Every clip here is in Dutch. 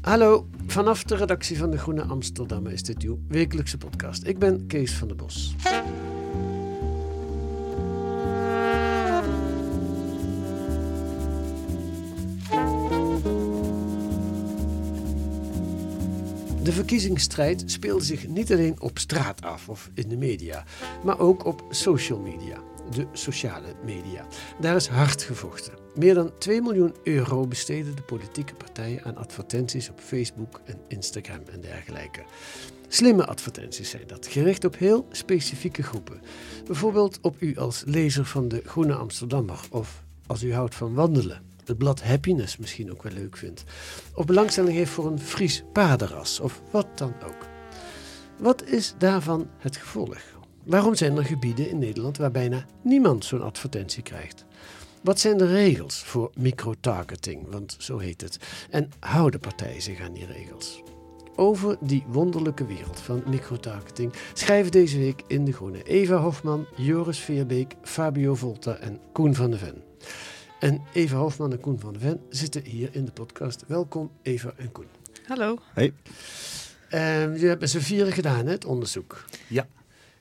Hallo, vanaf de redactie van de Groene Amsterdammer is dit uw wekelijkse podcast. Ik ben Kees van der Bos. De verkiezingsstrijd speelde zich niet alleen op straat af of in de media, maar ook op social media, de sociale media. Daar is hard gevochten. Meer dan 2 miljoen euro besteden de politieke partijen aan advertenties op Facebook en Instagram en dergelijke. Slimme advertenties zijn dat, gericht op heel specifieke groepen. Bijvoorbeeld op u als lezer van de Groene Amsterdammer of als u houdt van wandelen het blad Happiness misschien ook wel leuk vindt. Of belangstelling heeft voor een Fries paardenras of wat dan ook. Wat is daarvan het gevolg? Waarom zijn er gebieden in Nederland waar bijna niemand zo'n advertentie krijgt? Wat zijn de regels voor microtargeting, want zo heet het? En houden partijen zich aan die regels? Over die wonderlijke wereld van microtargeting schrijven deze week in De Groene Eva Hofman, Joris Veerbeek, Fabio Volta en Koen van de Ven. En Eva Hofman en Koen van der Ven zitten hier in de podcast. Welkom Eva en Koen. Hallo. Hey. Uh, je hebt met z'n vieren gedaan, hè, het onderzoek. Ja.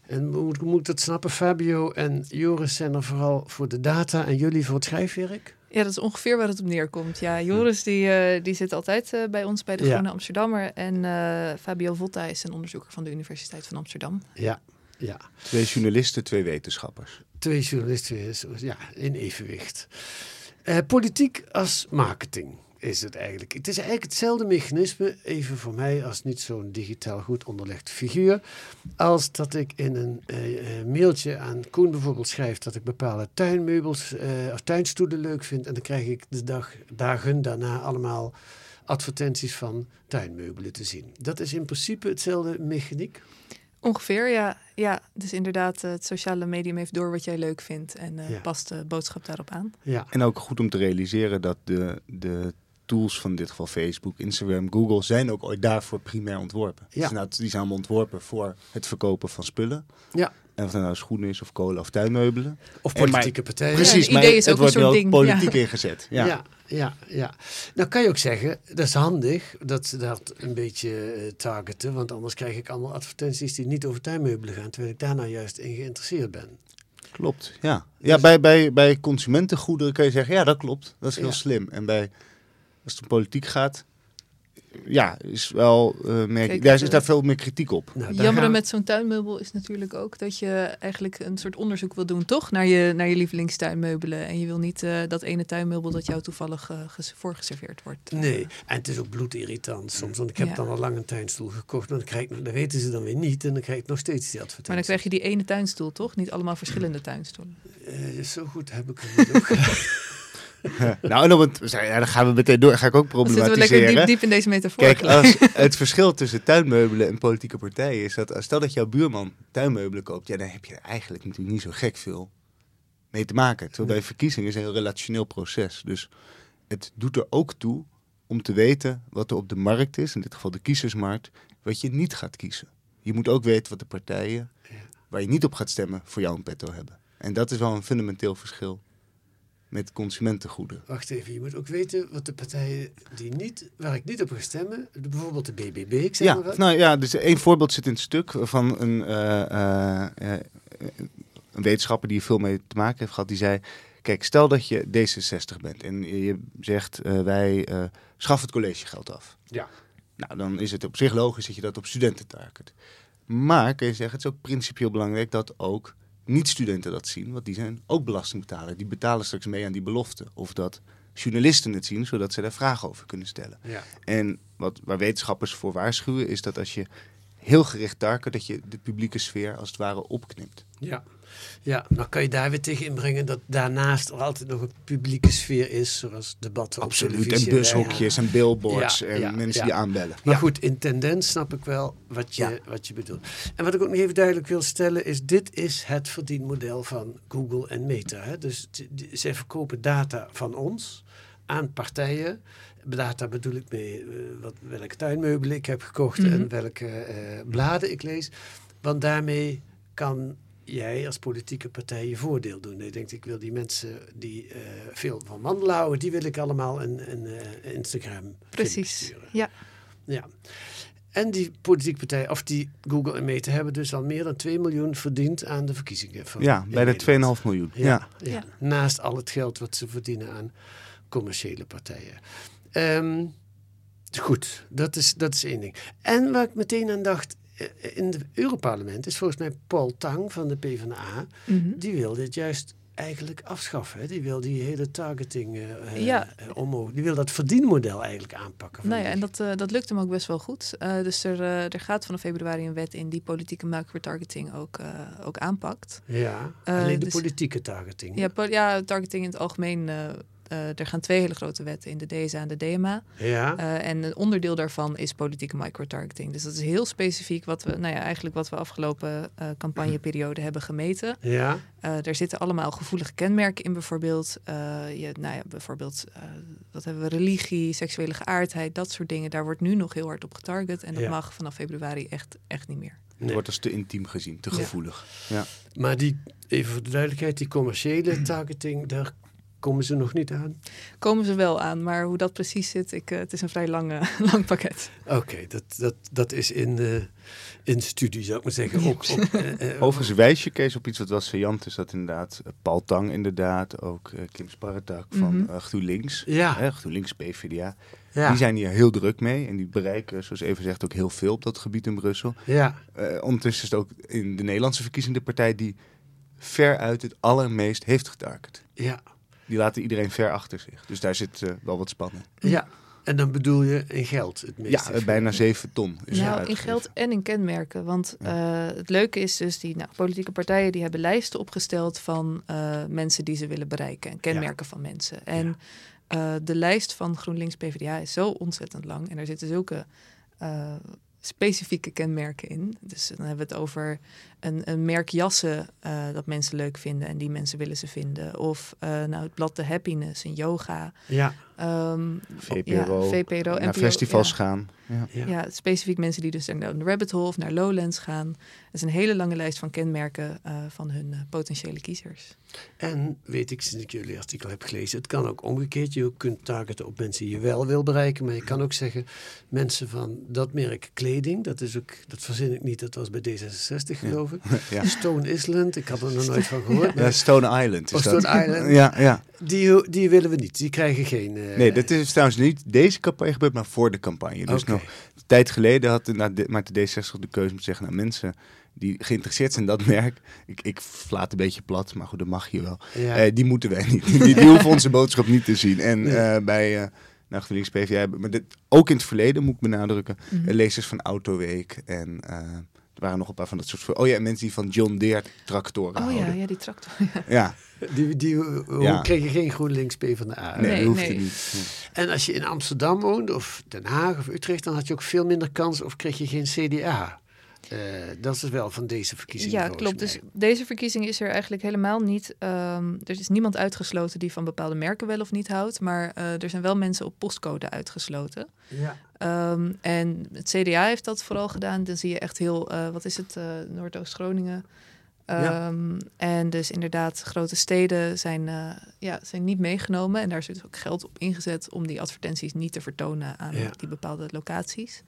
En moet ik dat snappen? Fabio en Joris zijn er vooral voor de data en jullie voor het schrijfwerk? Ja, dat is ongeveer waar het op neerkomt. Ja, Joris die, eh, die zit altijd eh, bij ons bij de Ja. Groene Amsterdammer. En eh, Fabio Volta is een onderzoeker van de Universiteit van Amsterdam. Ja, ja. Twee journalisten, twee wetenschappers. Twee journalisten, ja, in evenwicht. Eh, politiek als marketing is het eigenlijk. Het is eigenlijk hetzelfde mechanisme, even voor mij als niet zo'n digitaal goed onderlegd figuur, als dat ik in een eh, eh, mailtje aan Koen bijvoorbeeld schrijf dat ik bepaalde tuinmeubels eh, of tuinstoelen leuk vind en dan krijg ik de dag, dagen daarna allemaal advertenties van tuinmeubelen te zien. Dat is in principe hetzelfde mechaniek. Ongeveer, ja. Ja, dus inderdaad, het sociale medium heeft door wat jij leuk vindt en eh, Ja. past de boodschap daarop aan. Ja, En ook goed om te realiseren dat de, de tools van in dit geval Facebook, Instagram, Google zijn ook ooit daarvoor primair ontworpen. Ja. Dus nou, die zijn allemaal ontworpen voor het verkopen van spullen. Ja. En of dat nou schoenen is of kolen of tuinmeubelen. of politieke partijen. Precies, het maar idee is het ook wordt wel ding, politiek ja. ingezet. Ja. Ja. ja, ja, Nou kan je ook zeggen, dat is handig dat ze dat een beetje eh, targeten. Want anders krijg ik allemaal advertenties die niet over tuinmeubelen gaan. Terwijl ik daar nou juist in geïnteresseerd ben. Klopt, ja. Ja, bij, bij, bij consumentengoederen kun je zeggen, ja, dat klopt. Dat is heel slim. En bij, als het om politiek gaat, ja, is wel, eh merk, Kijk, daar is, daar veel meer kritiek op. Nou, Jammer gaan- met zo'n tuinmeubel is natuurlijk ook dat je eigenlijk een soort onderzoek wil doen, toch? Naar je, naar je lievelingstuinmeubelen. En je wil niet eh, dat ene tuinmeubel dat jou toevallig eh, ges- voorgeserveerd wordt. Nee, en het is ook bloedirritant soms. Want ik heb Ja. dan al lang een tuinstoel gekocht. Maar dan krijg ik, dat weten ze dan weer niet. En dan krijg ik nog steeds die advertentie. Maar dan krijg je die ene tuinstoel, toch? Niet allemaal verschillende tuinstoelen. Eh, zo goed heb ik het niet ook. nou, en op het, ja, dan gaan we meteen door. Ga ik ook Dan zitten we lekker problematiseren. diep, diep in deze metafoor. Kijk, als het verschil tussen tuinmeubelen en politieke partijen is dat, stel dat jouw buurman tuinmeubelen koopt, ja, dan heb je er eigenlijk natuurlijk niet zo gek veel mee te maken. Terwijl bij verkiezingen is een heel relationeel proces. Dus het doet er ook toe om te weten wat er op de markt is, in dit geval de kiezersmarkt, wat je niet gaat kiezen. Je moet ook weten wat de partijen waar je niet op gaat stemmen voor jou een petto hebben. En dat is wel een fundamenteel verschil met consumentengoederen. Wacht even, je moet ook weten wat de partijen die niet, waar ik niet op ga stemmen, bijvoorbeeld de BBB, ik zeg Ja, maar wat. nou ja, dus één voorbeeld zit in het stuk van een, eh, eh, eh, een wetenschapper die er veel mee te maken heeft gehad. Die zei, Kijk, stel dat je D66 bent en je zegt uh, wij uh, schaffen het collegegeld af. Ja. Nou, dan is het op zich logisch dat je dat op studenten target. Maar kun je zeggen, het is ook principieel belangrijk dat ook niet-studenten dat zien, want die zijn ook belastingbetaler. Die betalen straks mee aan die belofte. Of dat journalisten het zien, zodat ze daar vragen over kunnen stellen. Ja. En wat, waar wetenschappers voor waarschuwen, is dat als je heel gericht target, dat je de publieke sfeer als het ware opknipt. Ja. Ja, dan kan je daar weer tegen inbrengen dat daarnaast er altijd nog een publieke sfeer is, zoals debatten Absoluut, op televisie. en bushokjes en billboards Ja, en ja, mensen ja. die aanbellen. Maar goed, in tendens snap ik wel wat je, wat je bedoelt. En wat ik ook nog even duidelijk wil stellen is, dit is het verdienmodel van Google en Meta. Hè? Dus zij verkopen data van ons aan partijen. Data bedoel ik mee eh, wat, welke tuinmeubelen ik heb gekocht Mhm. en welke eh, bladen ik lees. Want daarmee kan jij als politieke partij je voordeel doen. Je denkt, ik wil die mensen die eh, veel van wandelen houden, die wil ik allemaal een, een eh, Instagram Precies. sturen. Ja. Ja. En die politieke partij, of die Google en Meta, hebben dus al meer dan 2 miljoen verdiend aan de verkiezingen. Van Ja, bij de Nederland. 2,5 miljoen. Ja, Ja. ja. Ja. Naast al het geld wat ze verdienen aan commerciële partijen. Ehm, goed, dat is, dat is één ding. En waar ik meteen aan dacht, in het Europarlement is volgens mij Paul Tang van de PvdA, Mhm. die wil dit juist eigenlijk afschaffen. Hè? Die wil die hele targeting Ja. eh, omhoog. Die wil dat verdienmodel eigenlijk aanpakken. Nou ja, en dat, eh, dat lukt hem ook best wel goed. Dus er, er gaat vanaf februari een wet in die politieke microtargeting ook, ook aanpakt. Ja, alleen de dus- politieke targeting. Ja, po- ja, targeting in het algemeen. Eh, er gaan twee hele grote wetten in, de DSA en de DMA. Ja, Eh, en een onderdeel daarvan is politieke microtargeting. Dus dat is heel specifiek wat we, nou ja, eigenlijk wat we afgelopen eh, campagneperiode hebben gemeten. ja, Eh er zitten allemaal gevoelige kenmerken in, bijvoorbeeld. eh, je, nou ja, bijvoorbeeld, eh, wat hebben we? Religie, seksuele geaardheid, dat soort dingen. Daar wordt nu nog heel hard op getarget. En dat Ja. mag vanaf februari echt, echt niet meer. Het Nee. wordt als te intiem gezien, te Ja. gevoelig. Ja. maar die, even voor de duidelijkheid, die commerciële targeting, daar komen ze nog niet aan. Komen ze wel aan, maar hoe dat precies zit, ik, eh, het is een vrij lang, eh, lang pakket. Oké, dat, dat, dat is in, eh, in studie, zou ik maar zeggen. Ook, ook, eh, Overigens wijs je, Kees, op iets wat wel saillant is. Dat inderdaad Paul Tang inderdaad, ook Kim Spartak van Mhm. eh, GroenLinks. Ja. Hè, GroenLinks, PvdA. ja, Die zijn hier heel druk mee. En die bereiken, zoals even zegt, ook heel veel op dat gebied in Brussel. ja, Eh, ondertussen is het ook in de Nederlandse verkiezing de partij die veruit het allermeest heeft getarget. ja, Die laten iedereen ver achter zich. Dus daar zit eh, wel wat spanning. ja. En dan bedoel je in geld het meest. Ja, eh, bijna 7 ton is er Nou, in geld en in kenmerken. Want eh, het leuke is dus, die nou, politieke partijen die hebben lijsten opgesteld van eh, mensen die ze willen bereiken. En kenmerken van mensen. En eh, de lijst van GroenLinks PvdA is zo ontzettend lang. En daar zitten zulke eh, specifieke kenmerken in. Dus dan hebben we het over een, een merk jassen eh, dat mensen leuk vinden en die mensen willen ze vinden. Of eh, nou, het blad de happiness, een yoga. Ja, ehm, VPRO, ja, VPRO, naar NPO, festivals ja. gaan. Ja. ja. Specifiek mensen die dus naar de rabbit hole of naar Lowlands gaan. Dat is een hele lange lijst van kenmerken eh, van hun eh, potentiële kiezers. En weet ik, sinds ik jullie artikel heb gelezen, het kan ook omgekeerd. Je kunt targeten op mensen die je wel wil bereiken. Maar je kan ook zeggen, mensen van dat merk kleding, dat is ook, dat verzin ik niet, dat was bij D66 geloof ik. Ja. Stone Island, ik had er nog nooit van gehoord. Ja, Stone Island. Is Oh, dat. Stone Island. Ja, ja. Die, die willen we niet, die krijgen geen... eh, Nee, dat is trouwens niet deze campagne gebeurd, maar voor de campagne. Dus nog een tijd geleden had de, maakte D60 de keuze om te zeggen... nou, mensen die geïnteresseerd zijn in dat merk... ik, ik flaat een beetje plat, maar goed, dat mag je wel. Ja. Eh, die moeten wij niet. Die, die hoeven onze boodschap niet te zien. En Nee. eh, bij... eh nou, PvdA, maar dit, ook in het verleden moet ik benadrukken, Mhm. eh, lezers van Autoweek en eh, er waren nog een paar van dat soort... Oh ja, en mensen die van John Deere tractoren Oh ja, houden. ja, die tractor. Ja, Die, die hoe Ja. kregen geen GroenLinks P van de A. nee, Nee, er niet. Nee. En als je in Amsterdam woonde, of Den Haag of Utrecht, dan had je ook veel minder kans of kreeg je geen CDA. Eh, dat is wel van deze verkiezing. Ja, klopt. Dus deze verkiezing is er eigenlijk helemaal niet. ehm, er is niemand uitgesloten die van bepaalde merken wel of niet houdt. Maar eh, er zijn wel mensen op postcode uitgesloten. Ja. Ehm, en het CDA heeft dat vooral gedaan. Dan zie je echt heel, eh, wat is het, Noordoost-Groningen. Ja. Ehm, En dus inderdaad, grote steden zijn, ja, zijn niet meegenomen. En daar is dus ook geld op ingezet om die advertenties niet te vertonen aan Ja. die bepaalde locaties.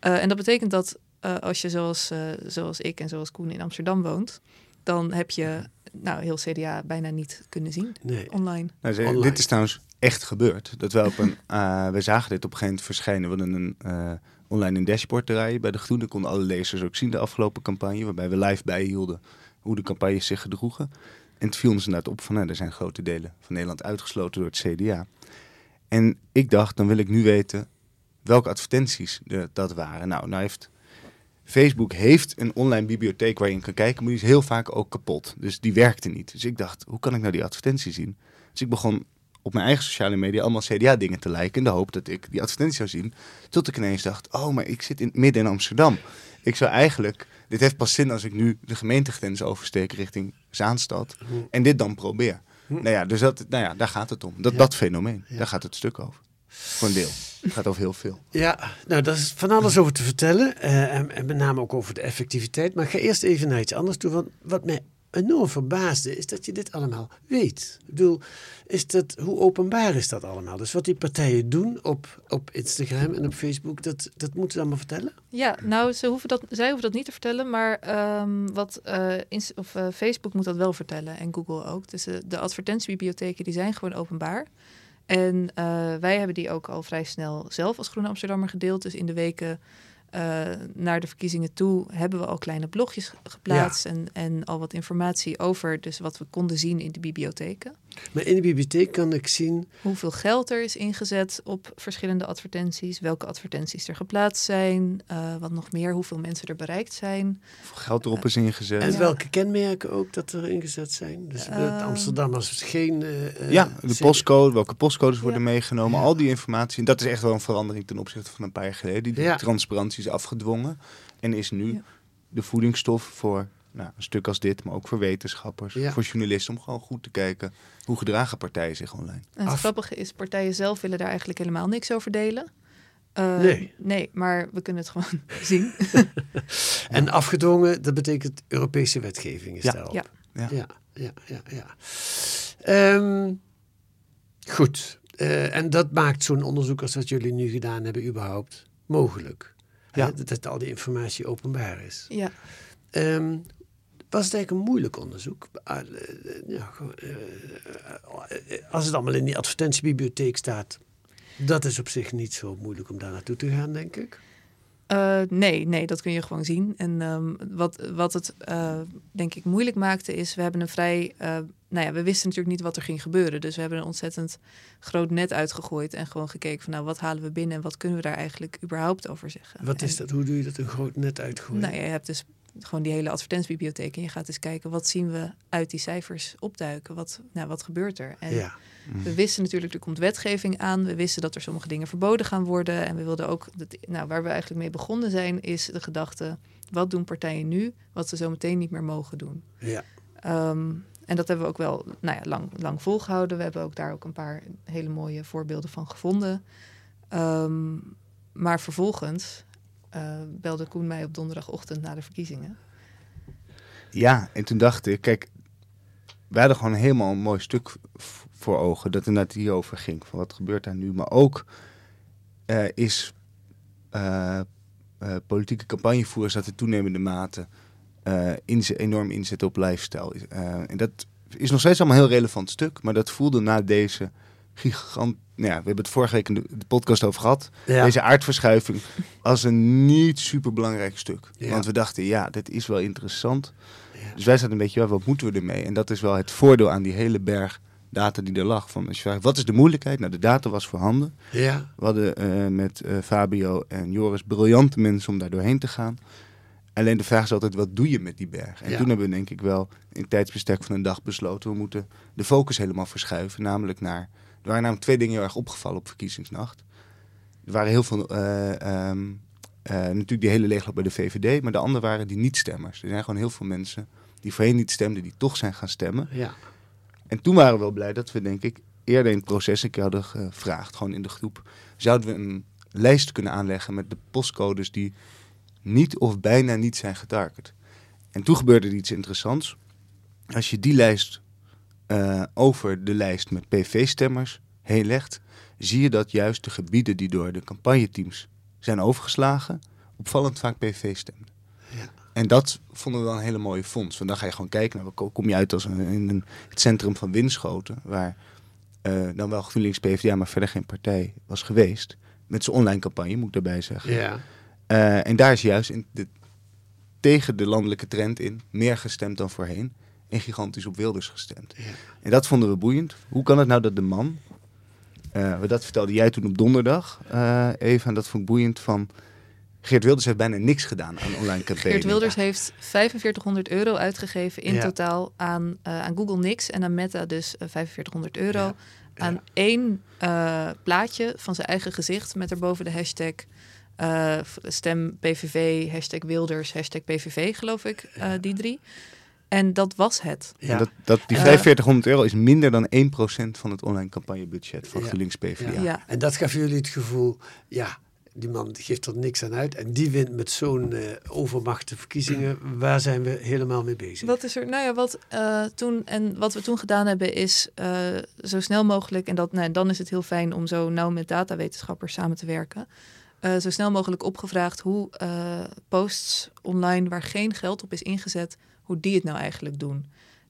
En dat betekent dat eh, als je zoals, eh, zoals ik en zoals Koen in Amsterdam woont, dan heb je nou, heel CDA bijna niet kunnen zien Nee. online. Nou, ze- Online. dit is trouwens echt gebeurd. Dat wij op een, eh, we zagen dit op een gegeven moment verschijnen. We hadden een eh, online een dashboard draaien bij de Groene. Konden alle lezers ook zien de afgelopen campagne. Waarbij we live bijhielden hoe de campagnes zich gedroegen. En het viel ons inderdaad op van, nou, er zijn grote delen van Nederland uitgesloten door het CDA. En ik dacht, dan wil ik nu weten welke advertenties er, dat waren. Nou, nou heeft Facebook heeft een online bibliotheek waar je in kan kijken, maar die is heel vaak ook kapot. Dus die werkte niet. Dus ik dacht, hoe kan ik nou die advertentie zien? Dus ik begon op mijn eigen sociale media allemaal CDA-dingen te liken in de hoop dat ik die advertentie zou zien. Tot ik ineens dacht, oh, maar ik zit in, midden in Amsterdam. Ik zou eigenlijk, dit heeft pas zin als ik nu de gemeentegrens oversteek richting Zaanstad en dit dan probeer. Nou ja, dus dat, nou ja, daar gaat het om. Dat, Ja. dat fenomeen, Ja. daar gaat het stuk over. Voor een deel. Het gaat over heel veel. Ja, nou, daar is van alles over te vertellen. eh, en, en met name ook over de effectiviteit. Maar ik ga eerst even naar iets anders toe. Want wat mij enorm verbaasde, is dat je dit allemaal weet. Ik bedoel, is dat, hoe openbaar is dat allemaal? Dus wat die partijen doen op, op Instagram en op Facebook, dat, dat moeten ze allemaal vertellen? Ja, nou, ze hoeven dat, zij hoeven dat niet te vertellen, maar ehm, wat, eh, Inst- of, eh, Facebook moet dat wel vertellen en Google ook. Dus de advertentiebibliotheken die zijn gewoon openbaar. En eh, wij hebben die ook al vrij snel zelf als Groene Amsterdammer gedeeld. Dus in de weken eh, naar de verkiezingen toe hebben we al kleine blogjes ge- geplaatst en, en al wat informatie over dus wat we konden zien in de bibliotheken. Maar in de bibliotheek kan ik zien, Hoeveel geld er is ingezet op verschillende advertenties, welke advertenties er geplaatst zijn, eh, wat nog meer, hoeveel mensen er bereikt zijn. Hoeveel geld erop is ingezet. en Ja. welke kenmerken ook dat er ingezet zijn. Dus uh, Eh, Amsterdammers geen... eh, eh, Ja, de C- postcode, welke postcodes worden Ja. meegenomen, Ja. al die informatie. En dat is echt wel een verandering ten opzichte van een paar jaar geleden. Die Ja. transparantie is afgedwongen en is nu Ja. de voedingsstof voor nou, een stuk als dit, maar ook voor wetenschappers, Ja. voor journalisten, om gewoon goed te kijken hoe gedragen partijen zich online. En het Af- grappige is, partijen zelf willen daar eigenlijk helemaal niks over delen. Eh, Nee. Nee, maar we kunnen het gewoon zien. En afgedwongen, dat betekent Europese wetgeving is Ja. daarop. Ja. Ja. ja, ja, ja. ja. Ehm, goed. Eh, en dat maakt zo'n onderzoek als wat jullie nu gedaan hebben überhaupt mogelijk. Ja. Hè, dat, dat al die informatie openbaar is. Ja. Ehm, was het eigenlijk een moeilijk onderzoek? Ah, eh, eh, eh, als het allemaal in die advertentiebibliotheek staat, dat is op zich niet zo moeilijk om daar naartoe te gaan, denk ik. Nee, nee, dat kun je gewoon zien. En ehm, wat, wat het denk ik moeilijk maakte is, we hebben een vrij, nou ja, we wisten natuurlijk niet wat er ging gebeuren. Dus we hebben een ontzettend groot net uitgegooid en gewoon gekeken van, nou, wat halen we binnen en wat kunnen we daar eigenlijk überhaupt over zeggen. Wat En- is dat? Hoe doe je dat een groot net uitgooien? Nou, je hebt dus gewoon die hele advertentiebibliotheek en je gaat eens kijken wat zien we uit die cijfers opduiken. Wat, nou, wat gebeurt er? En ja. we wisten natuurlijk, er komt wetgeving aan. We wisten dat er sommige dingen verboden gaan worden. En we wilden ook, dat, nou, waar we eigenlijk mee begonnen zijn, is de gedachte: wat doen partijen nu, wat ze zo meteen niet meer mogen doen? ja. Ehm, en dat hebben we ook wel nou ja, lang, lang volgehouden. We hebben ook daar ook een paar hele mooie voorbeelden van gevonden. Ehm, maar vervolgens eh, belde Koen mij op donderdagochtend na de verkiezingen. Ja, en toen dacht ik, kijk, wij hadden gewoon helemaal een mooi stuk voor ogen dat inderdaad hierover ging. Van wat gebeurt daar nu? Maar ook is eh, eh, politieke campagnevoerders dat in toenemende mate enorm inzetten op lifestyle. En dat is nog steeds allemaal een heel relevant stuk, maar dat voelde na deze gigant... Nou ja, we hebben het vorige week in de, de podcast over gehad. Ja. Deze aardverschuiving als een niet super belangrijk stuk. Ja. Want we dachten, ja, dit is wel interessant. Dus wij zaten een beetje, wat moeten we ermee? En dat is wel het voordeel aan die hele berg data die er lag. Van, als je vraagt, wat is de moeilijkheid? Nou, de data was voorhanden. Ja. We hadden eh, met eh, Fabio en Joris briljante mensen om daar doorheen te gaan. Alleen de vraag is altijd, wat doe je met die berg? En Ja. toen hebben we denk ik wel in tijdsbestek van een dag besloten... we moeten de focus helemaal verschuiven. Namelijk naar... Er waren namelijk twee dingen heel erg opgevallen op verkiezingsnacht. Er waren heel veel... eh, ehm, eh, natuurlijk die hele leegloop bij de VVD. Maar de andere waren die niet-stemmers. Er zijn gewoon heel veel mensen die voorheen niet stemden... die toch zijn gaan stemmen. Ja. En toen waren we wel blij dat we, denk ik, eerder in het proces een keer hadden gevraagd, gewoon in de groep. Zouden we een lijst kunnen aanleggen met de postcodes die niet of bijna niet zijn getarget? En toen gebeurde er iets interessants. Als je die lijst eh, over de lijst met PV-stemmers heen legt, zie je dat juist de gebieden die door de campagneteams zijn overgeslagen, opvallend vaak PV stemden. Ja. En dat vonden we wel een hele mooie fonds. Want dan ga je gewoon kijken naar, waar kom je uit als een, in een, het centrum van Winschoten, waar eh, dan wel GroenLinks PvdA, maar verder geen partij was geweest. Met zijn online campagne, moet ik daarbij zeggen. Ja. Eh, en daar is juist in de, tegen de landelijke trend in meer gestemd dan voorheen. En gigantisch op Wilders gestemd. Ja. En dat vonden we boeiend. Hoe kan het nou dat de man, eh, dat vertelde jij toen op donderdag uh, even, en dat vond ik boeiend van... Geert Wilders heeft bijna niks gedaan aan online campagne. Geert Wilders heeft 4500 euro uitgegeven in Ja. totaal aan, eh, aan Google niks en aan Meta dus eh, 4500 euro. Aan één eh, plaatje van zijn eigen gezicht met erboven de hashtag eh, stem PVV, hashtag Wilders, hashtag PVV geloof ik, eh, die drie. En dat was het. Ja. En Dat, dat, die Eh, 4500 euro is minder dan 1% van het online campagnebudget van Ja. GroenLinks PvdA. Ja. Ja. En dat gaf jullie het gevoel, ja, die man geeft er niks aan uit. En die wint met zo'n eh overmachte verkiezingen. Waar zijn we helemaal mee bezig? Wat is er? Nou ja, wat eh, toen en wat we toen gedaan hebben is eh, zo snel mogelijk en dat, nou, dan is het heel fijn om zo nauw met datawetenschappers samen te werken. eh, zo snel mogelijk opgevraagd hoe eh, posts online waar geen geld op is ingezet, hoe die het nou eigenlijk doen.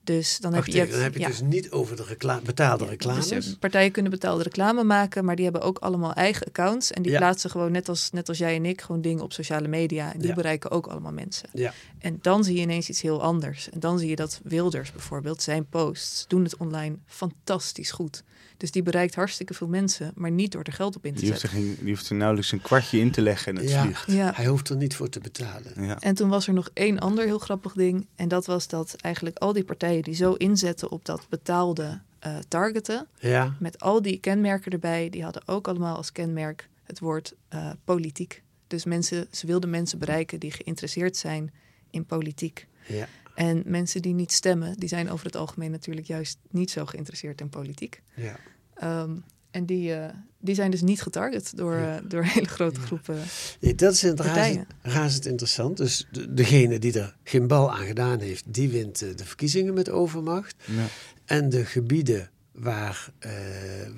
Dus dan heb je, dan heb je ja. het dus niet over de betaalde reclames. Dus, eh, partijen kunnen betaalde reclame maken, maar die hebben ook allemaal eigen accounts. En die Ja. plaatsen gewoon, net als, net als jij en ik, gewoon dingen op sociale media. En die bereiken ook allemaal mensen. Ja. En dan zie je ineens iets heel anders. En dan zie je dat Wilders bijvoorbeeld, zijn posts, doen het online fantastisch goed. Dus die bereikt hartstikke veel mensen, maar niet door er geld op in te Die, hoeft er zetten. geen, die hoeft er nauwelijks een kwartje in te leggen en het Ja. vliegt. Ja. Hij hoeft er niet voor te betalen. Ja. En toen was er nog één ander heel grappig ding. En dat was dat eigenlijk al die partijen die zo inzetten op dat betaalde eh, targeten, Ja, met al die kenmerken erbij, die hadden ook allemaal als kenmerk het woord eh, politiek. Dus mensen, ze wilden mensen bereiken die geïnteresseerd zijn in politiek. ja. En mensen die niet stemmen, die zijn over het algemeen natuurlijk juist niet zo geïnteresseerd in politiek. ja. Ehm, en die, eh, die zijn dus niet getarget door, eh, door hele grote groepen. Nee, dat is razend, razend interessant. Dus de- degene die er geen bal aan gedaan heeft, die wint eh, de verkiezingen met overmacht. Ja. En de gebieden waar, eh,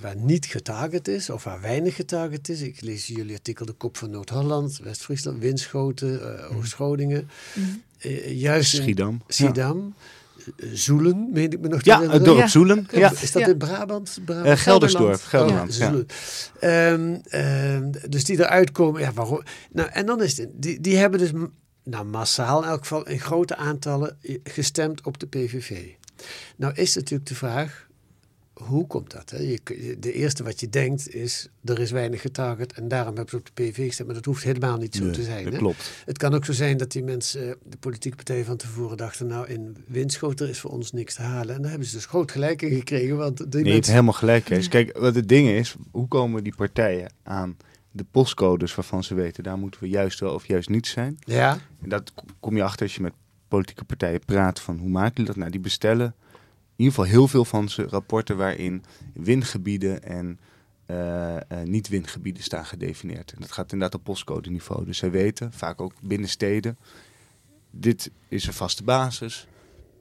waar niet getarget is, of waar weinig getarget is. Ik lees jullie artikel De Kop van Noord-Holland, West-Friesland, Winschoten, eh Oost-Groningen. Eh, juist Schiedam. Schiedam. Zoelen, meen ik me nog te Ja, het dorp Ja. Zoelen. Ja. Is dat Ja. in Brabant? Brabant? Geldersdorp. Gelderland. Gelderland. Ja, Ja. Zoelen. Ehm, ehm, dus die eruit komen. Ja, waarom? Nou, en dan is het, die, die hebben dus nou, massaal in elk geval in grote aantallen gestemd op de PVV. Nou is natuurlijk de vraag, hoe komt dat? Hè? Je, je- de eerste wat je denkt is, er is weinig getarget en daarom hebben ze op de PVV gestemd. Maar dat hoeft helemaal niet zo Nee, te zijn. dat hè? klopt. Het kan ook zo zijn dat die mensen, eh, de politieke partijen van tevoren dachten, nou in Winschoten is voor ons niks te halen. En daar hebben ze dus groot gelijk in gekregen, want die Nee, je mensen... helemaal gelijk, Kees. Kijk, wat het ding is, hoe komen die partijen aan de postcodes waarvan ze weten, daar moeten we juist wel of juist niet zijn? Ja, En dat kom je achter als je met politieke partijen praat van hoe maken jullie dat? Nou, die bestellen ieder geval heel veel van ze rapporten waarin windgebieden en eh, eh, niet-windgebieden staan gedefinieerd. En dat gaat inderdaad op postcode niveau. Dus zij weten, vaak ook binnen steden, dit is een vaste basis.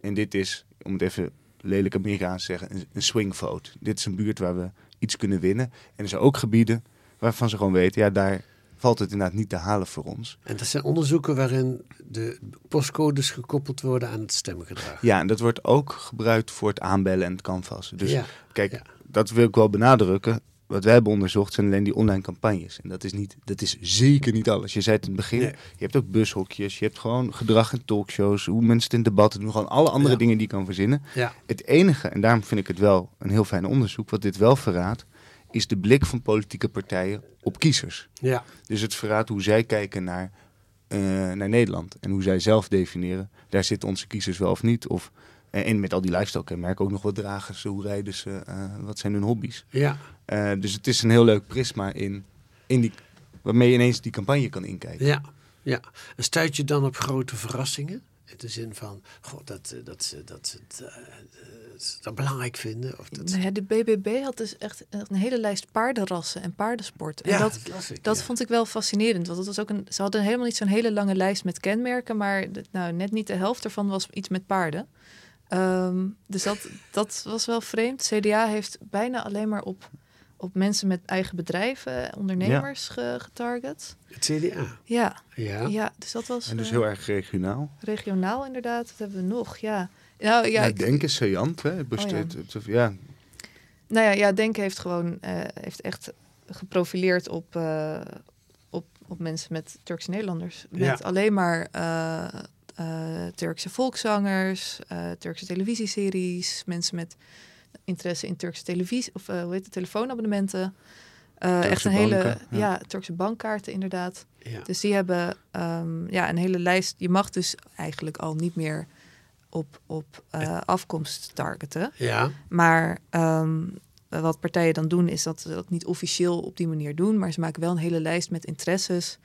En dit is, om het even lelijk Amerikaans te zeggen, een, een swing vote. Dit is een buurt waar we iets kunnen winnen. En er zijn ook gebieden waarvan ze gewoon weten, ja, daar valt het inderdaad niet te halen voor ons. En dat zijn onderzoeken waarin de postcodes gekoppeld worden aan het stemgedrag. Ja, en dat wordt ook gebruikt voor het aanbellen en het canvassen. Dus ja, kijk, ja. dat wil ik wel benadrukken. Wat wij hebben onderzocht zijn alleen die online campagnes. En dat is, niet, dat is zeker niet alles. Je zei het in het begin, Nee. je hebt ook bushokjes, je hebt gewoon gedrag in talkshows, hoe mensen het in debatten doen, gewoon alle andere Ja. dingen die je kan verzinnen. ja, Het enige, en daarom vind ik het wel een heel fijn onderzoek, wat dit wel verraadt, is de blik van politieke partijen op kiezers. ja, Dus het verraadt hoe zij kijken naar, eh, naar Nederland. En hoe zij zelf definiëren, daar zitten onze kiezers wel of niet. Of, eh, en met al die lifestyle kenmerken ook nog wat dragen ze, hoe rijden ze, eh, wat zijn hun hobby's. ja. Dus het is een heel leuk prisma in, in die, waarmee je ineens die campagne kan inkijken. Ja, ja. En stuit je dan op grote verrassingen? In de zin van, goh, dat, eh, dat, ze- dat ze eh, eh, ze dat belangrijk vinden. Of dat, Nou ja, de BBB had dus echt een hele lijst paardenrassen en paardensport. En ja, dat, ik, dat ja. vond ik wel fascinerend. Want het was ook een, ze hadden helemaal niet zo'n hele lange lijst met kenmerken. Maar nou, net niet de helft ervan was iets met paarden. Ehm, dus dat, dat was wel vreemd. CDA heeft bijna alleen maar op, op mensen met eigen bedrijven, ondernemers ge- getarget. Het CDA. Ja, Ja. ja, dus dat was En dus eh, heel erg regionaal. regionaal inderdaad. Dat hebben we nog, ja. Nou ja, Ja, ik- denk is saillant, hè? Het besteedt- Oh, ja. Nou ja, ja Denk heeft gewoon eh, heeft echt geprofileerd op, eh, op, op mensen met Turkse Nederlanders. Met Ja. alleen maar eh, eh, Turkse volkszangers, eh, Turkse televisieseries, mensen met interesse in Turkse televisie of eh, hoe heet het, telefoonabonnementen. Eh, echt een hele ja. Turkse bankkaarten inderdaad. Ja. Dus die hebben ehm, ja, een hele lijst. Je mag dus eigenlijk al niet meer op, op eh, afkomst targeten. Ja. Maar ehm, wat partijen dan doen, is dat ze dat niet officieel op die manier doen. Maar ze maken wel een hele lijst met interesses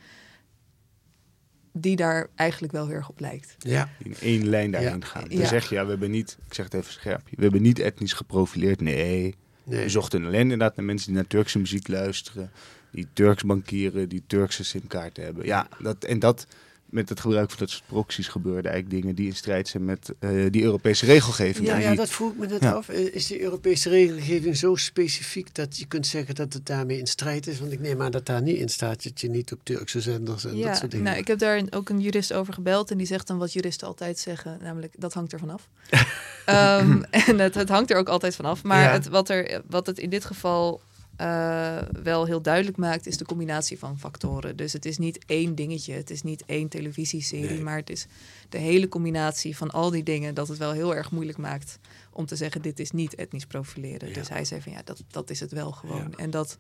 die daar eigenlijk wel heel erg op lijkt. Ja. in één lijn daarheen Ja. gaan. Ja. Dan zeg je, ja, we hebben niet, ik zeg het even scherp, we hebben niet etnisch geprofileerd. Nee, Nee. we zochten alleen inderdaad naar mensen die naar Turkse muziek luisteren, die Turks bankieren, die Turkse simkaarten hebben. Ja, dat, en dat met het gebruik van dat soort proxies gebeurde eigenlijk dingen die in strijd zijn met eh, die Europese regelgeving. Ja, ja, die- dat vroeg ik me net Ja. af. Eh, Is die Europese regelgeving zo specifiek dat je kunt zeggen dat het daarmee in strijd is? Want ik neem aan dat daar niet in staat dat je niet op Turkse zenders en dat soort dingen. nou, ik heb daar ook een jurist over gebeld en die zegt dan wat juristen altijd zeggen, namelijk dat hangt er vanaf. Ehm en het, het hangt er ook altijd vanaf. Maar Ja. het, wat, er, wat het in dit geval eh, wel heel duidelijk maakt, is de combinatie van factoren. Dus het is niet één dingetje, het is niet één televisieserie, Nee. maar het is de hele combinatie van al die dingen dat het wel heel erg moeilijk maakt om te zeggen dit is niet etnisch profileren. Ja. Dus hij zei van ja, dat, dat is het wel gewoon. Ja. En dat,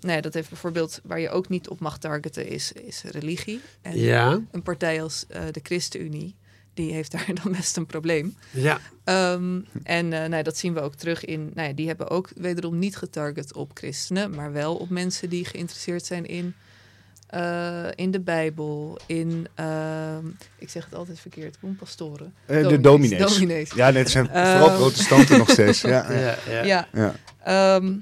nou ja, dat heeft bijvoorbeeld waar je ook niet op mag targeten is, is religie. En Ja, een partij als eh, de ChristenUnie, die heeft daar dan best een probleem. ja, Ehm, en eh, nou, dat zien we ook terug in. Nou ja, die hebben ook wederom niet getarget op christenen, maar wel op mensen die geïnteresseerd zijn in, eh, in de Bijbel, in. ehm, ik zeg het altijd verkeerd, pastoren. eh, de dominees. dominees. Ja, net zijn vooral Ehm. protestanten nog steeds. Ja, ja. ja, ja. Ja. ja. Ehm,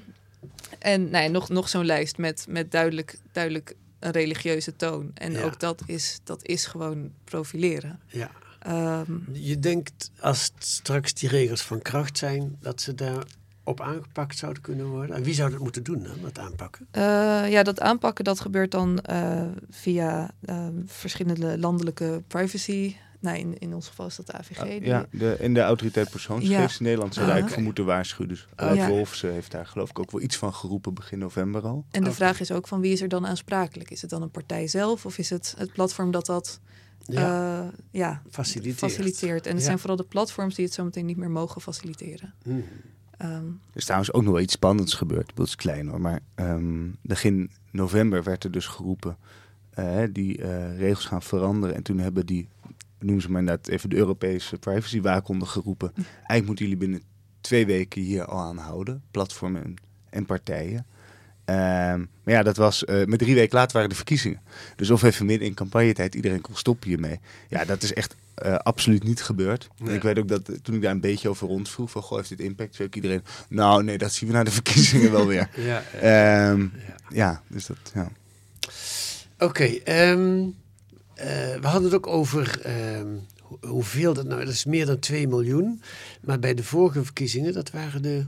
en nou ja, nog, nog zo'n lijst met, met duidelijk, duidelijk een religieuze toon. En Ja. ook dat is, dat is gewoon profileren. ja. Ehm, Je denkt als straks die regels van kracht zijn, dat ze daar op aangepakt zouden kunnen worden. En wie zou dat moeten doen dan, dat aanpakken? Eh, ja, dat aanpakken dat gebeurt dan eh, via eh, verschillende landelijke privacy. Nou, in, in ons geval is dat de AVG. die- Ja, de, en de autoriteit persoonsgegevens Ja. in Nederland zou Ah, daar eigenlijk voor moeten waarschuwen. Dus Oh, Ralf ja. Wolfs heeft daar geloof ik ook wel iets van geroepen begin november al. En de vraag is ook van wie is er dan aansprakelijk? Is het dan een partij zelf of is het het platform dat dat Ja, ja, ja, faciliteert. faciliteert? En het Ja. zijn vooral de platforms die het zometeen niet meer mogen faciliteren. Hmm. Ehm, Er is trouwens ook nog wel iets spannends gebeurd. Dat is klein hoor. Maar ehm, begin november werd er dus geroepen. eh, die eh, regels gaan veranderen. En toen hebben die, noemen ze maar inderdaad even de Europese privacywaakhond geroepen. Eigenlijk moeten jullie binnen twee weken hier al aan houden. Platformen en, en partijen. Ehm, maar ja, dat was eh, met drie weken later waren de verkiezingen. Dus of even midden in campagnetijd iedereen kon stoppen hiermee. Ja, dat is echt eh, absoluut niet gebeurd. Nee. ik weet ook dat eh, toen ik daar een beetje over rondvroeg van, goh, heeft dit impact? Zei ook iedereen, nou nee, dat zien we na de verkiezingen wel weer. Ja, ja. Ehm, Ja. ja, dus dat, ja. Oké, ehm, eh, we hadden het ook over hoe- hoeveel dat nou, dat is meer dan 2 miljoen. Maar bij de vorige verkiezingen, dat waren de,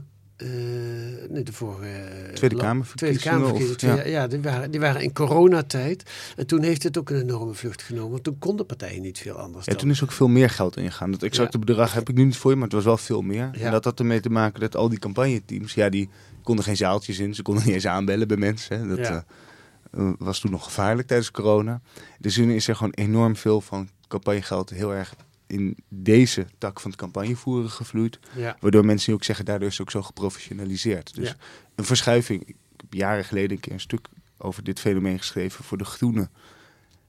nee, de vorige... eh, Tweede Kamerverkiezingen, Tweede Kamerverkiezingen, of- tweede- ja, die, waren, die waren in coronatijd. En toen heeft het ook een enorme vlucht genomen. Want toen konden partijen niet veel anders ja, dan. toen is ook veel meer geld ingegaan. Dat exacte bedrag heb ik nu niet voor je, maar het was wel veel meer. Ja. En dat had ermee te maken dat al die campagneteams, ja, die konden geen zaaltjes in. Ze konden niet eens aanbellen bij mensen. Hè. Dat Ja. eh, eh, was toen nog gevaarlijk tijdens corona. Dus nu is er gewoon enorm veel van campagnegeld heel erg in deze tak van het campagnevoeren gevloeid. Ja. Waardoor mensen nu ook zeggen, daardoor is het ook zo geprofessionaliseerd. Dus Ja. een verschuiving. Ik heb jaren geleden een keer een stuk over dit fenomeen geschreven voor de Groenen.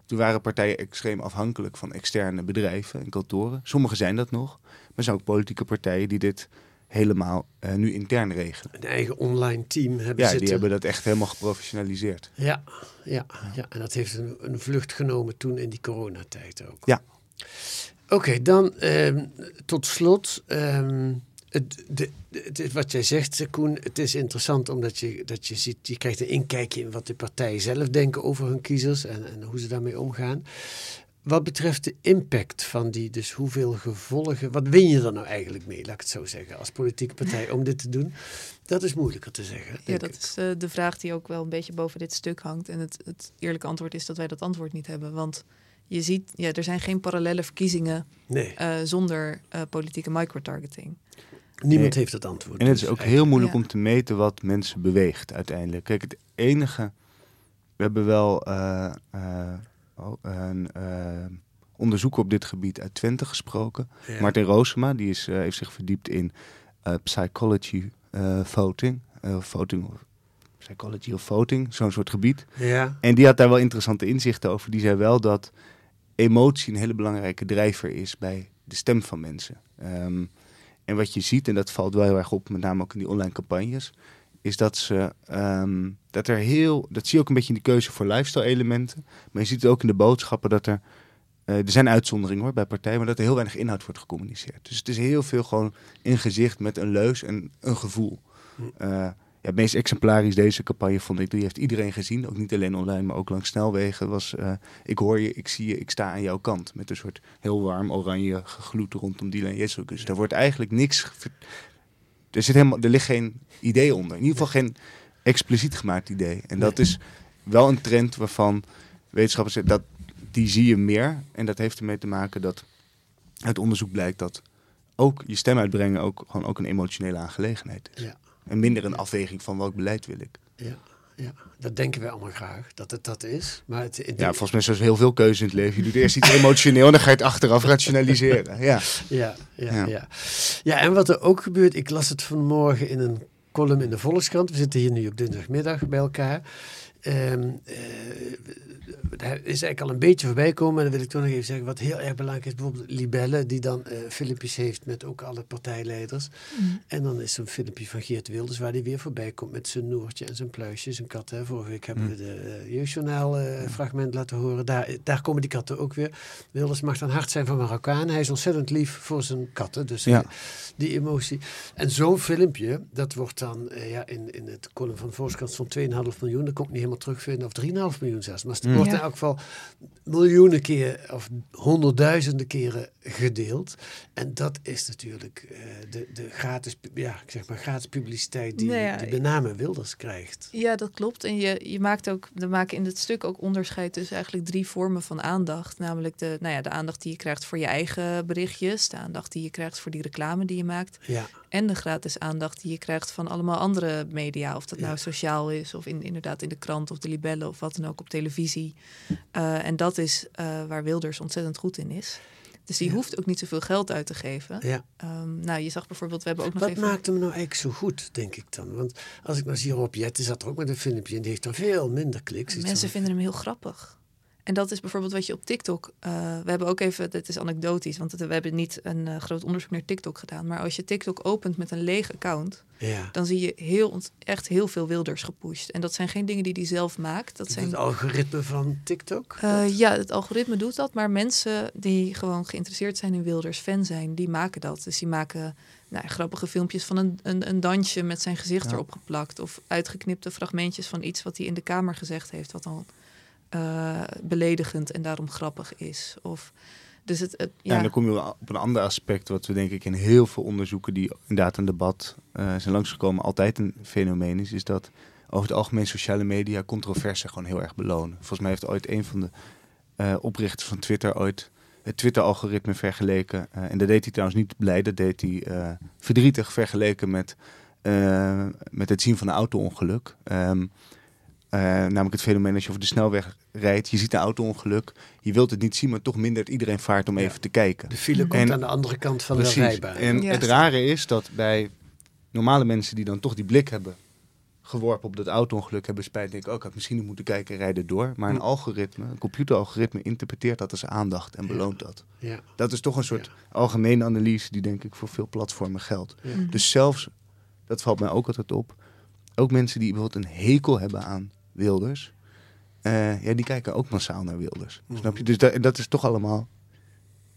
Toen waren partijen extreem afhankelijk van externe bedrijven en kantoren. Sommige zijn dat nog. Maar er zijn ook politieke partijen die dit helemaal eh, nu intern regelen. Een eigen online team hebben Ja, zitten. die hebben dat echt helemaal geprofessionaliseerd. Ja, ja, ja, en dat heeft een, een vlucht genomen toen in die coronatijd ook. Ja. Oké, dan ehm, tot slot. ehm, het, de, het wat jij zegt, Koen, het is interessant omdat je, dat je ziet, je krijgt een inkijkje in wat de partijen zelf denken over hun kiezers en, en hoe ze daarmee omgaan. wat betreft de impact van die, dus hoeveel gevolgen, wat win je er nou eigenlijk mee, laat ik het zo zeggen, als politieke partij om dit te doen? Dat is moeilijker te zeggen. Ja, dat ik. is uh, de vraag die ook wel een beetje boven dit stuk hangt. En het, het eerlijke antwoord is dat wij dat antwoord niet hebben. Want je ziet, ja, er zijn geen parallele verkiezingen nee. uh, zonder uh, politieke microtargeting. Niemand nee. heeft het antwoord. En het is dus ook heel moeilijk Ja. om te meten wat mensen beweegt uiteindelijk. Kijk, het enige. We hebben wel uh, oh, een uh, onderzoeker op dit gebied uit Twente gesproken. Ja. Martin Roosema, die is, heeft zich verdiept in psychology voting. voting of psychology of voting, zo'n soort gebied. Ja. En die had daar wel interessante inzichten over. Die zei wel dat emotie een hele belangrijke drijver is bij de stem van mensen. Um, en wat je ziet, en dat valt wel heel erg op, met name ook in die online campagnes, is dat ze um, dat er heel. Dat zie je ook een beetje in die keuze voor lifestyle elementen. Maar je ziet het ook in de boodschappen dat er. Uh, er zijn uitzonderingen hoor bij partijen, maar dat er heel weinig inhoud wordt gecommuniceerd. Dus het is heel veel gewoon in gezicht met een leus en een gevoel. Uh, ja, het meest exemplarisch deze campagne vond ik, die heeft iedereen gezien. Ook niet alleen online, maar ook langs snelwegen. Was, uh, ik hoor je, ik zie je, ik sta aan jouw kant. Met een soort heel warm oranje gegloed rondom Dylan Jezus. Dus daar wordt eigenlijk niks... Er, zit helemaal, er ligt geen idee onder. In ieder geval geen expliciet gemaakt idee. En dat is wel een trend waarvan wetenschappers zeggen... Dat, die zie je meer. En dat heeft ermee te maken dat uit onderzoek blijkt dat... ook je stem uitbrengen ook, gewoon ook een emotionele aangelegenheid is. Ja. En minder een afweging van welk beleid wil ik. Ja, ja, dat denken wij allemaal graag, dat het dat is. Maar het, het, ja, volgens mij is er heel veel keuze in het leven. Je doet eerst iets emotioneel en dan ga je het achteraf rationaliseren. Ja, ja, ja, ja. ja. ja en wat er ook gebeurt, ik las het vanmorgen in een column in de Volkskrant. We zitten hier nu op dinsdagmiddag bij elkaar. Um, uh, daar is eigenlijk al een beetje voorbij komen. En dan wil ik toch nog even zeggen, wat heel erg belangrijk is, bijvoorbeeld Libelle, die dan uh, filmpjes heeft met ook alle partijleiders. Mm. En dan is er een filmpje van Geert Wilders, waar hij weer voorbij komt met zijn Noortje en zijn pluisje, zijn kat. Hè. Vorige week hebben mm. we de uh, jeugdjournaal uh, fragment laten horen. Daar, daar komen die katten ook weer. Wilders mag dan hard zijn van Marokkaan. Hij is ontzettend lief voor zijn katten. Dus ja. die emotie. En zo'n filmpje, dat wordt dan ja, in, in het column van Volkskrant van 2,5 miljoen. Dat komt niet helemaal terugvinden, of 3,5 miljoen zelfs. Maar het mm. wordt in elk geval miljoenen keer of honderdduizenden keren gedeeld. En dat is natuurlijk uh, de, de gratis, ja, ik zeg maar gratis publiciteit die, Nou ja, die met name Wilders krijgt. Ja, dat klopt. En je, je maakt ook, we maken in het stuk ook onderscheid tussen eigenlijk drie vormen van aandacht. Namelijk de, nou ja, de aandacht die je krijgt voor je eigen berichtjes, de aandacht die je krijgt voor die reclame die je maakt. Ja. En de gratis aandacht die je krijgt van allemaal andere media. Of dat Ja. nou sociaal is, of in, inderdaad in de krant of de libellen of wat dan ook op televisie. Uh, en dat is uh, waar Wilders ontzettend goed in is. Dus die Ja. hoeft ook niet zoveel geld uit te geven. Ja. Um, nou, je zag bijvoorbeeld, we hebben ook nog Wat even... maakt hem nou eigenlijk zo goed, denk ik dan? Want als ik nou zie Rob Jetten zat er ook met een filmpje en die heeft dan veel minder kliks. Mensen vinden hem heel grappig. En dat is bijvoorbeeld wat je op TikTok. Uh, we hebben ook even, dit is anekdotisch, want het, we hebben niet een uh, groot onderzoek naar TikTok gedaan. Maar als je TikTok opent met een leeg account, Ja. dan zie je heel, ont- echt heel veel Wilders gepusht. En dat zijn geen dingen die hij zelf maakt. Dat zijn het algoritme van TikTok? Uh, ja, het algoritme doet dat, maar mensen die gewoon geïnteresseerd zijn in Wilders, fan zijn, die maken dat. Dus die maken nou, grappige filmpjes van een, een, een dansje met zijn gezicht Ja. erop geplakt. Of uitgeknipte fragmentjes van iets wat hij in de kamer gezegd heeft, wat dan uh, beledigend en daarom grappig is. Of, dus het, het Ja. ja, en dan kom je op een ander aspect, wat we denk ik in heel veel onderzoeken die inderdaad een debat uh, zijn langsgekomen, altijd een fenomeen is, is dat over het algemeen sociale media controverse gewoon heel erg belonen. Volgens mij heeft ooit een van de uh, oprichters van Twitter ooit het Twitter-algoritme vergeleken. Uh, en dat deed hij trouwens niet blij, dat deed hij uh, verdrietig vergeleken met, met het zien van een auto-ongeluk. Um, uh, namelijk het fenomeen als je over de snelweg rijdt, je ziet een auto-ongeluk, je wilt het niet zien, maar toch mindert iedereen vaart om ja. even te kijken. De file komt en, aan de andere kant van precies, de rijbaan. En Ja. het rare is dat bij normale mensen die dan toch die blik hebben geworpen op dat auto-ongeluk, hebben spijt, denken, oh, ik had misschien niet moeten kijken, rijden door. Maar een algoritme, een computeralgoritme interpreteert dat als aandacht en beloont dat. Ja. Dat is toch een soort algemene analyse die denk ik voor veel platformen geldt. Ja. Dus zelfs, dat valt mij ook altijd op, ook mensen die bijvoorbeeld een hekel hebben aan Wilders, uh, ja, die kijken ook massaal naar Wilders. Mhm. Snap je? Dus dat, dat is toch allemaal,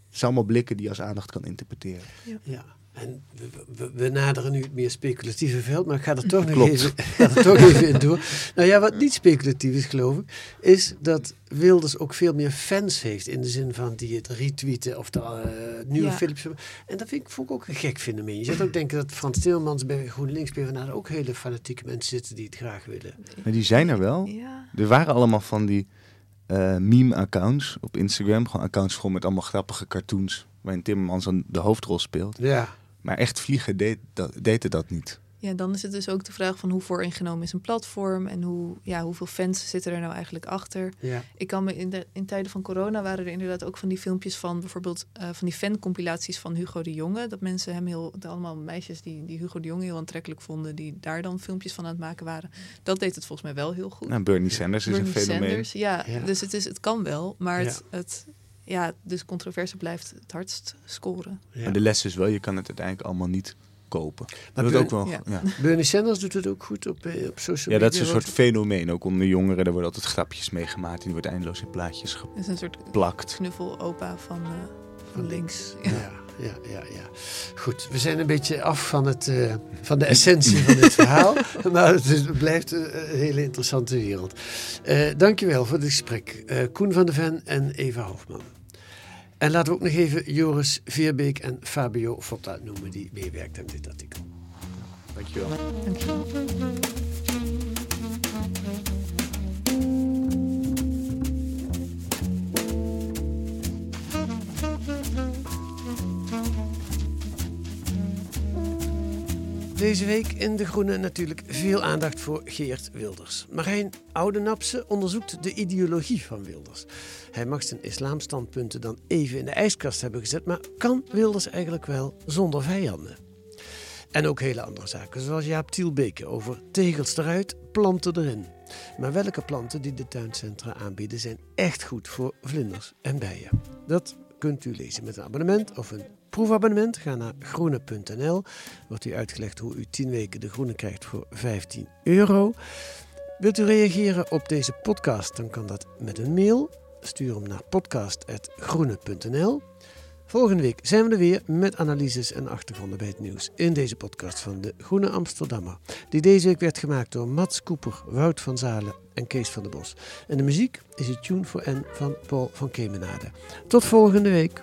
het zijn allemaal blikken die je als aandacht kan interpreteren. Ja. En we, we, we, naderen nu het meer speculatieve veld, maar ik ga er toch, nog even, ga er toch even in door. Nou ja, wat niet speculatief is, geloof ik, is dat Wilders ook veel meer fans heeft. In de zin van die het retweeten of de uh, nieuwe Ja. Philips. En dat vind ik, vond ik ook een gek fenomeen. Je zou ook denken dat Frans Timmermans bij GroenLinks PvdA ook hele fanatieke mensen zitten die het graag willen. Maar die zijn er wel. Ja. Er waren allemaal van die eh, meme-accounts op Instagram. Gewoon accounts vol met allemaal grappige cartoons. Waarin Timmermans dan de hoofdrol speelt. Ja. Maar echt vliegen deed dat, deed dat niet. Ja, dan is het dus ook de vraag van hoe vooringenomen is een platform en hoe, ja, hoeveel fans zitten er nou eigenlijk achter. Ja. Ik kan me in, de, in tijden van corona waren er inderdaad ook van die filmpjes van bijvoorbeeld eh, van die fancompilaties van Hugo de Jonge. Dat mensen hem heel, allemaal meisjes die, die Hugo de Jonge heel aantrekkelijk vonden, die daar dan filmpjes van aan het maken waren. Dat deed het volgens mij wel heel goed. Nou, Bernie Sanders is Bernie een fenomeen. Sanders, ja, Ja. dus het, is, het kan wel, maar Ja. het, het, ja, dus controverse blijft het hardst scoren. Ja. Maar de les is wel, je kan het uiteindelijk allemaal niet kopen. Maar dat Ber- ook wel, ja. ja. Bernie Sanders doet het ook goed op, eh, op social ja, media. dat is een soort fenomeen. Ook onder jongeren, daar worden altijd grapjes mee gemaakt. En die wordt eindeloos in plaatjes Het is een soort geplakt. knuffelopa van, eh, van links. Ja, ja, ja, ja. Goed, we zijn een beetje af van, het, eh, van de essentie van dit verhaal. Maar het, is- het blijft een hele interessante wereld. Eh dankjewel voor dit gesprek. Eh, Koen van de Ven en Eva Hofman. En laten we ook nog even Joris Veerbeek en Fabio Fotta noemen die meewerkt aan dit artikel. Dankjewel. Dankjewel. Deze week in De Groene natuurlijk veel aandacht voor Geert Wilders. Marijn Oudenapse onderzoekt de ideologie van Wilders. Hij mag zijn islamstandpunten dan even in de ijskast hebben gezet, maar kan Wilders eigenlijk wel zonder vijanden? En ook hele andere zaken, zoals Jaap Tielbeke over tegels eruit, planten erin. Maar welke planten die de tuincentra aanbieden zijn echt goed voor vlinders en bijen? Dat kunt u lezen met een abonnement of een proefabonnement. Ga naar groene.nl. Wordt u uitgelegd hoe u 10 weken de groene krijgt voor 15 euro. Wilt u reageren op deze podcast? Dan kan dat met een mail. Stuur hem naar podcast.groene.nl. Volgende week zijn we er weer met analyses en achtergronden bij het nieuws in deze podcast van de Groene Amsterdammer. Die deze week werd gemaakt door Mats Koeper, Wout van Zalen en Kees van der Bos. En de muziek is het Tune for N van Paul van Kemenade. Tot volgende week.